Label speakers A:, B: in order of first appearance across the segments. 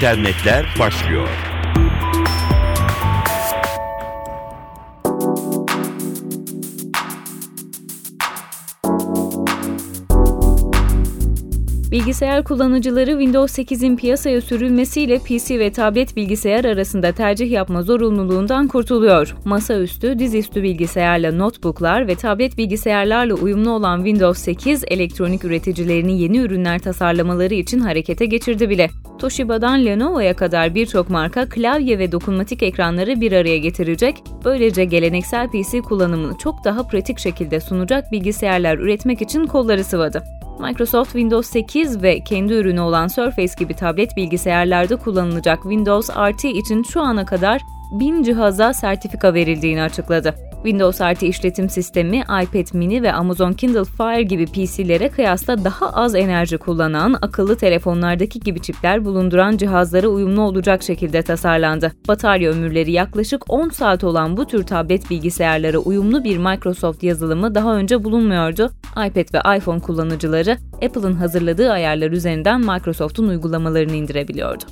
A: internetler başlıyor.
B: Bilgisayar kullanıcıları Windows 8'in piyasaya sürülmesiyle PC ve tablet bilgisayar arasında tercih yapma zorunluluğundan kurtuluyor. Masaüstü, dizüstü bilgisayarla notebooklar ve tablet bilgisayarlarla uyumlu olan Windows 8, elektronik üreticilerini yeni ürünler tasarlamaları için harekete geçirdi bile. Toshiba'dan Lenovo'ya kadar birçok marka klavye ve dokunmatik ekranları bir araya getirecek, böylece geleneksel PC kullanımını çok daha pratik şekilde sunacak bilgisayarlar üretmek için kolları sıvadı. Microsoft Windows 8 ve kendi ürünü olan Surface gibi tablet bilgisayarlarda kullanılacak Windows RT için şu ana kadar 1000 cihaza sertifika verildiğini açıkladı. Windows RT işletim sistemi iPad mini ve Amazon Kindle Fire gibi PC'lere kıyasla daha az enerji kullanan, akıllı telefonlardaki gibi çipler bulunduran cihazlara uyumlu olacak şekilde tasarlandı. Batarya ömürleri yaklaşık 10 saat olan bu tür tablet bilgisayarlara uyumlu bir Microsoft yazılımı daha önce bulunmuyordu. iPad ve iPhone kullanıcıları Apple'ın hazırladığı ayarlar üzerinden Microsoft'un uygulamalarını indirebiliyordu.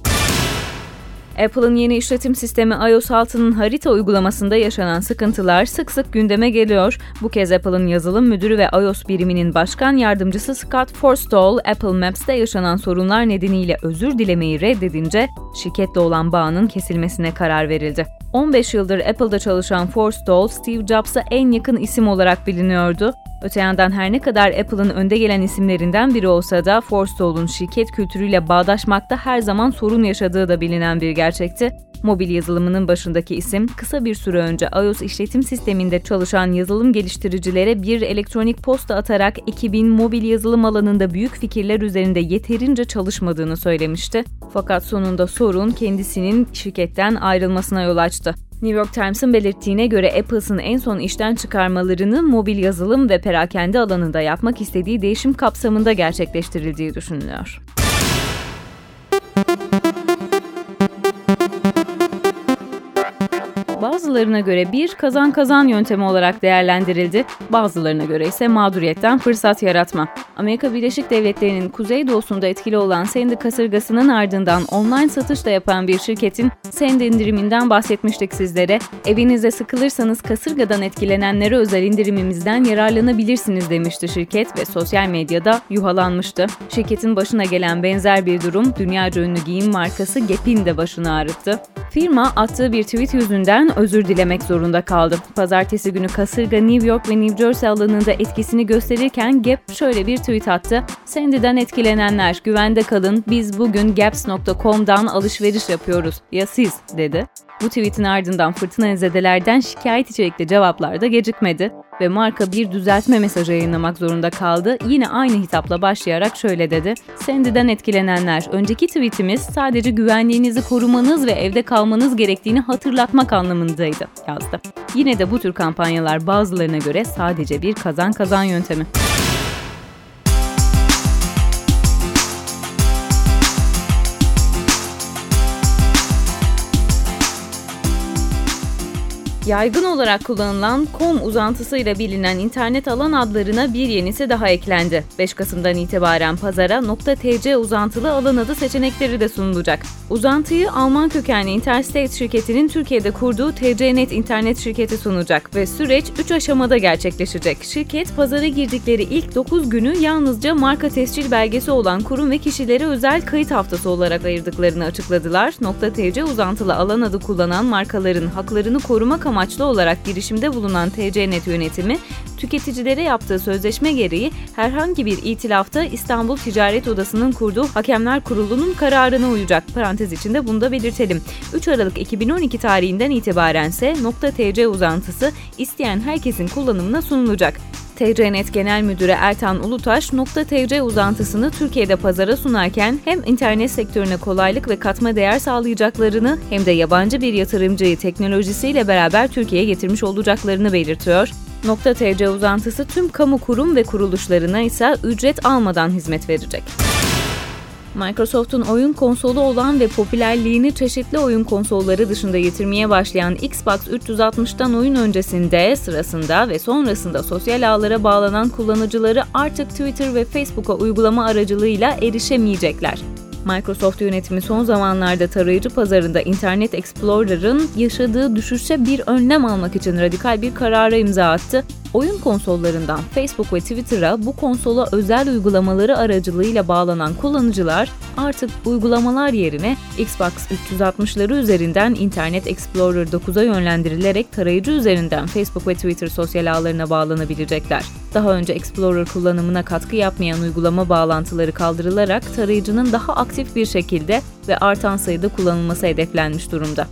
B: Apple'ın yeni işletim sistemi iOS 6'nın harita uygulamasında yaşanan sıkıntılar sık sık gündeme geliyor. Bu kez Apple'ın yazılım müdürü ve iOS biriminin başkan yardımcısı Scott Forstall, Apple Maps'te yaşanan sorunlar nedeniyle özür dilemeyi reddedince şirketle olan bağının kesilmesine karar verildi. 15 yıldır Apple'da çalışan Forstall, Steve Jobs'a en yakın isim olarak biliniyordu. Öte yandan her ne kadar Apple'ın önde gelen isimlerinden biri olsa da Forstall'un şirket kültürüyle bağdaşmakta her zaman sorun yaşadığı da bilinen bir gerçekti. Mobil yazılımının başındaki isim kısa bir süre önce iOS işletim sisteminde çalışan yazılım geliştiricilere bir elektronik posta atarak ekibin mobil yazılım alanında büyük fikirler üzerinde yeterince çalışmadığını söylemişti. Fakat sonunda sorun kendisinin şirketten ayrılmasına yol açtı. New York Times'ın belirttiğine göre Apple'ın en son işten çıkarmalarını mobil yazılım ve perakende alanında yapmak istediği değişim kapsamında gerçekleştirildiği düşünülüyor. Bazılarına göre bir kazan kazan yöntemi olarak değerlendirildi, bazılarına göre ise mağduriyetten fırsat yaratma. Amerika Birleşik Devletleri'nin kuzeydoğusunda etkili olan Sandy kasırgasının ardından online satış da yapan bir şirketin Sandy indiriminden bahsetmiştik sizlere. Evinizde sıkılırsanız kasırgadan etkilenenlere özel indirimimizden yararlanabilirsiniz demişti şirket ve sosyal medyada yuhalanmıştı. Şirketin başına gelen benzer bir durum dünyaca ünlü giyim markası Gap'in de başını ağrıttı. Firma attığı bir tweet yüzünden özür dilemek zorunda kaldı. Pazartesi günü kasırga New York ve New Jersey alanında etkisini gösterirken Gap şöyle bir tweet attı. Sandy'den etkilenenler güvende kalın biz bugün gaps.com'dan alışveriş yapıyoruz. Ya siz dedi. Bu tweetin ardından fırtına zedelerden şikayet içerikli cevaplar da gecikmedi ve marka bir düzeltme mesajı yayınlamak zorunda kaldı. Yine aynı hitapla başlayarak şöyle dedi. Sandy'den etkilenenler, önceki tweetimiz sadece güvenliğinizi korumanız ve evde kalmanız gerektiğini hatırlatmak anlamındaydı, yazdı. Yine de bu tür kampanyalar bazılarına göre sadece bir kazan kazan yöntemi. Yaygın olarak kullanılan .com uzantısıyla bilinen internet alan adlarına bir yenisi daha eklendi. 5 Kasım'dan itibaren pazara .tc uzantılı alan adı seçenekleri de sunulacak. Uzantıyı Alman kökenli Interstate şirketinin Türkiye'de kurduğu TCNet internet şirketi sunacak ve süreç 3 aşamada gerçekleşecek. Şirket pazara girdikleri ilk 9 günü yalnızca marka tescil belgesi olan kurum ve kişilere özel kayıt haftası olarak ayırdıklarını açıkladılar. .tc uzantılı alan adı kullanan markaların haklarını korumak amaçlı amaçlı olarak girişimde bulunan TCNet yönetimi, tüketicilere yaptığı sözleşme gereği herhangi bir itilafta İstanbul Ticaret Odası'nın kurduğu Hakemler Kurulu'nun kararına uyacak. Parantez içinde bunu da belirtelim. 3 Aralık 2012 tarihinden itibaren ise .tc uzantısı isteyen herkesin kullanımına sunulacak. TCNet Genel Müdürü Ertan Ulutaş, .tc uzantısını Türkiye'de pazara sunarken hem internet sektörüne kolaylık ve katma değer sağlayacaklarını hem de yabancı bir yatırımcıyı teknolojisiyle beraber Türkiye'ye getirmiş olacaklarını belirtiyor. .tc uzantısı tüm kamu kurum ve kuruluşlarına ise ücret almadan hizmet verecek. Microsoft'un oyun konsolu olan ve popülerliğini çeşitli oyun konsolları dışında yitirmeye başlayan Xbox 360'tan oyun öncesinde, sırasında ve sonrasında sosyal ağlara bağlanan kullanıcıları artık Twitter ve Facebook'a uygulama aracılığıyla erişemeyecekler. Microsoft yönetimi son zamanlarda tarayıcı pazarında Internet Explorer'ın yaşadığı düşüşe bir önlem almak için radikal bir karara imza attı. Oyun konsollarından Facebook ve Twitter'a bu konsola özel uygulamaları aracılığıyla bağlanan kullanıcılar artık uygulamalar yerine Xbox 360'ları üzerinden Internet Explorer 9'a yönlendirilerek tarayıcı üzerinden Facebook ve Twitter sosyal ağlarına bağlanabilecekler. Daha önce Explorer kullanımına katkı yapmayan uygulama bağlantıları kaldırılarak tarayıcının daha aktif bir şekilde ve artan sayıda kullanılması hedeflenmiş durumda.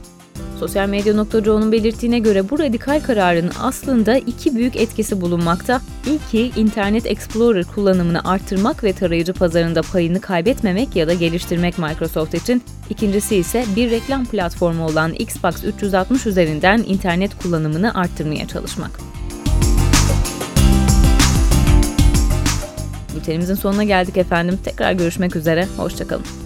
B: Sosyal medya.co'nun belirttiğine göre bu radikal kararın aslında iki büyük etkisi bulunmakta. İlki Internet Explorer kullanımını arttırmak ve tarayıcı pazarında payını kaybetmemek ya da geliştirmek Microsoft için. İkincisi ise bir reklam platformu olan Xbox 360 üzerinden internet kullanımını arttırmaya çalışmak. Bültenimizin sonuna geldik efendim. Tekrar görüşmek üzere. Hoşçakalın.